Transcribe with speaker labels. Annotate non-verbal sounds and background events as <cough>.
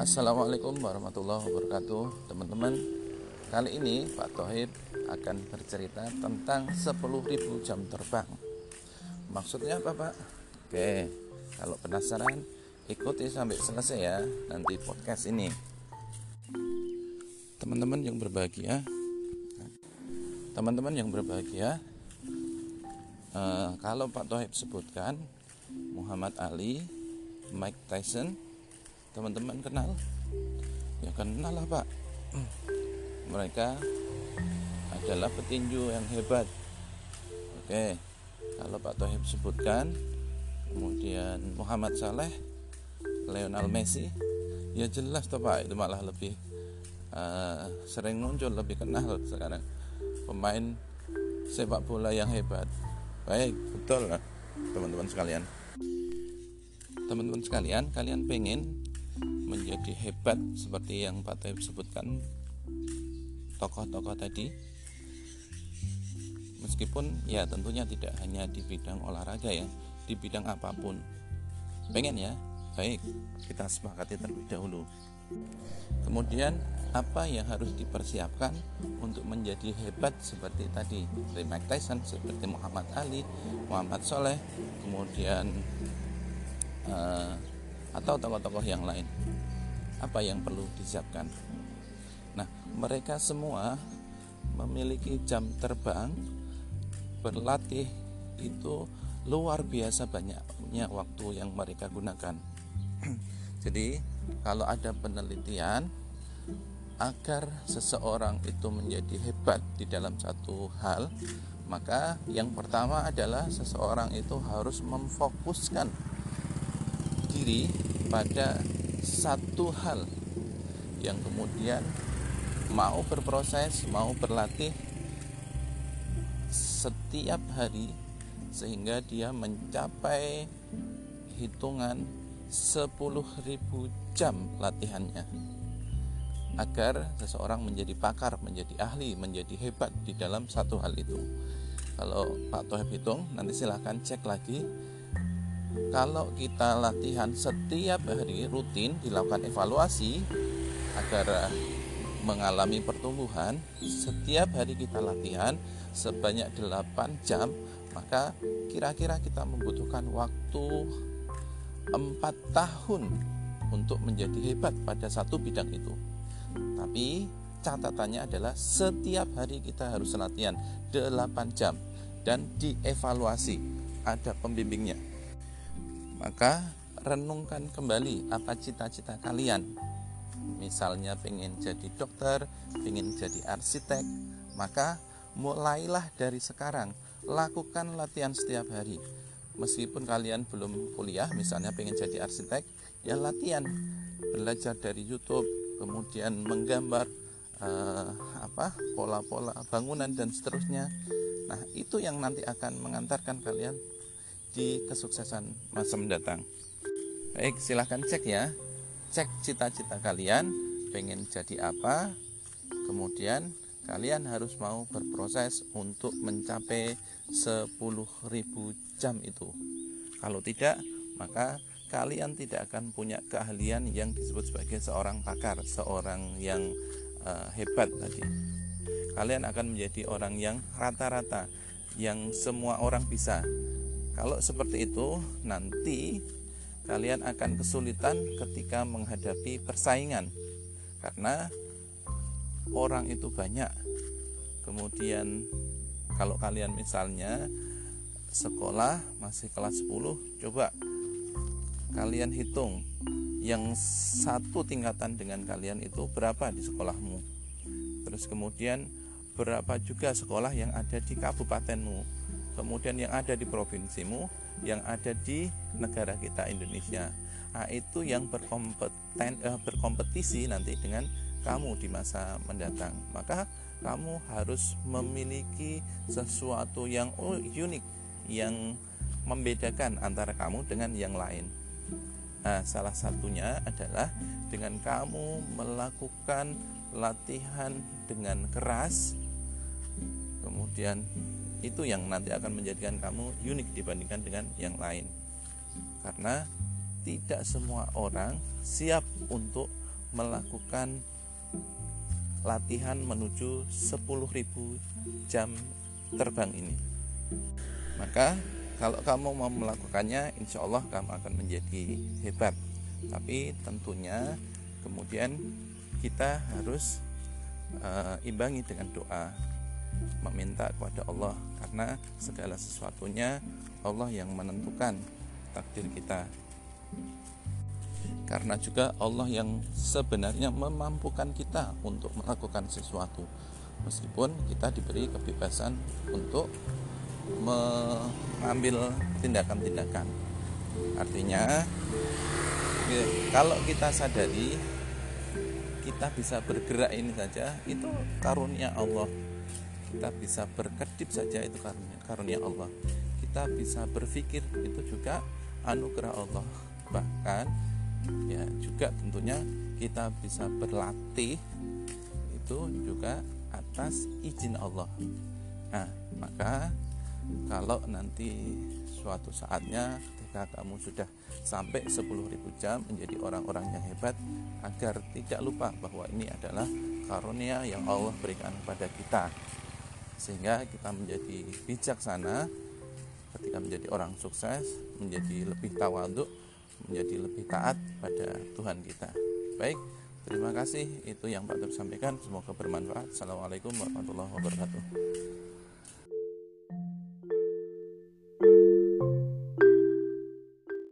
Speaker 1: Assalamualaikum warahmatullahi wabarakatuh Teman-teman. Kali ini Pak Tohib akan bercerita tentang 10.000 jam terbang. Maksudnya apa Pak? Oke, kalau penasaran ikuti sampai selesai ya nanti podcast ini. Teman-teman yang berbahagia. Teman-teman yang berbahagia eh, Kalau Pak Tohib sebutkan Muhammad Ali Mike Tyson teman-teman kenal? Ya kenal lah pak. Mereka adalah petinju yang hebat. Oke kalau Pak Tohib sebutkan kemudian Muhammad Saleh Lionel Messi ya jelas toh Pak itu malah lebih uh, sering muncul lebih kenal sekarang pemain sepak bola yang hebat. Baik betul teman-teman sekalian. Teman-teman sekalian kalian pengen menjadi hebat seperti yang Pak Taib sebutkan tokoh-tokoh tadi. Meskipun ya tentunya tidak hanya di bidang olahraga ya di bidang apa pun. Pengen ya baik kita sepakati terlebih dahulu. Kemudian apa yang harus dipersiapkan untuk menjadi hebat seperti tadi? Dari Mike Tyson seperti Muhammad Ali Muhammad Soleh kemudian uh, atau tokoh-tokoh yang lain? Apa yang perlu disiapkan? Nah mereka semua memiliki jam terbang berlatih itu luar biasa banyaknya waktu yang mereka gunakan. <clears throat> Jadi kalau ada penelitian agar seseorang itu menjadi hebat di dalam satu hal maka yang pertama adalah seseorang itu harus memfokuskan diri pada satu hal yang kemudian mau berproses, mau berlatih setiap hari sehingga dia mencapai hitungan 10.000 jam latihannya agar seseorang menjadi pakar, menjadi ahli, menjadi hebat di dalam satu hal itu. Kalau Pak Tohib hitung, nanti silahkan cek lagi kalau kita latihan setiap hari rutin dilakukan evaluasi agar eh, mengalami pertumbuhan setiap hari kita latihan sebanyak 8 jam maka kira-kira kita membutuhkan waktu 4 tahun untuk menjadi hebat pada satu bidang itu. Tapi catatannya adalah setiap hari kita harus latihan 8 jam dan dievaluasi. Ada pembimbingnya maka renungkan kembali apa cita-cita kalian. Misalnya pengen jadi dokter pengen jadi arsitek maka mulailah dari sekarang. Lakukan latihan setiap hari. Meskipun kalian belum kuliah misalnya pengen jadi arsitek ya latihan. Belajar dari YouTube kemudian menggambar uh, apa pola-pola bangunan dan seterusnya. Nah itu yang nanti akan mengantarkan kalian di kesuksesan masa mendatang. Baik, silahkan cek ya. Cek cita-cita kalian, pengen jadi apa, kemudian kalian harus mau berproses untuk mencapai 10.000 jam itu. Kalau tidak, maka kalian tidak akan punya keahlian yang disebut sebagai seorang pakar, seorang yang uh, hebat tadi. Kalian akan menjadi orang yang rata-rata, yang semua orang bisa, kalau seperti itu, nanti kalian akan kesulitan ketika menghadapi persaingan karena orang itu banyak. Kemudian kalau kalian misalnya sekolah masih kelas 10, coba kalian hitung yang satu tingkatan dengan kalian itu berapa di sekolahmu. Terus kemudian berapa juga sekolah yang ada di kabupatenmu kemudian yang ada di provinsimu, yang ada di negara kita Indonesia. Nah, itu yang berkompeten eh, berkompetisi nanti dengan kamu di masa mendatang. Maka kamu harus memiliki sesuatu yang unik yang membedakan antara kamu dengan yang lain. Nah, salah satunya adalah dengan kamu melakukan latihan dengan keras, kemudian itu yang nanti akan menjadikan kamu unik dibandingkan dengan yang lain karena tidak semua orang siap untuk melakukan latihan menuju 10.000 jam terbang ini. Maka kalau kamu mau melakukannya, insya Allah kamu akan menjadi hebat. Tapi tentunya kemudian kita harus uh, imbangi dengan doa, meminta kepada Allah. Karena segala sesuatunya Allah yang menentukan takdir kita. Karena juga Allah yang sebenarnya memampukan kita untuk melakukan sesuatu. Meskipun kita diberi kebebasan untuk mengambil tindakan-tindakan. Artinya ya, kalau kita sadari kita bisa bergerak ini saja itu karunia Allah kita bisa berkedip saja itu karunia karunia Allah. Kita bisa berpikir itu juga anugerah Allah. Bahkan ya juga tentunya kita bisa berlatih itu juga atas izin Allah. Nah maka kalau nanti suatu saatnya ketika kamu sudah sampai 10.000 jam menjadi orang-orang yang hebat agar tidak lupa bahwa ini adalah karunia yang Allah berikan kepada kita sehingga kita menjadi bijaksana ketika menjadi orang sukses menjadi lebih tawaduk menjadi lebih taat pada Tuhan kita. Baik, terima kasih. Itu yang Pak Tur sampaikan. Semoga bermanfaat. Assalamualaikum warahmatullahi wabarakatuh.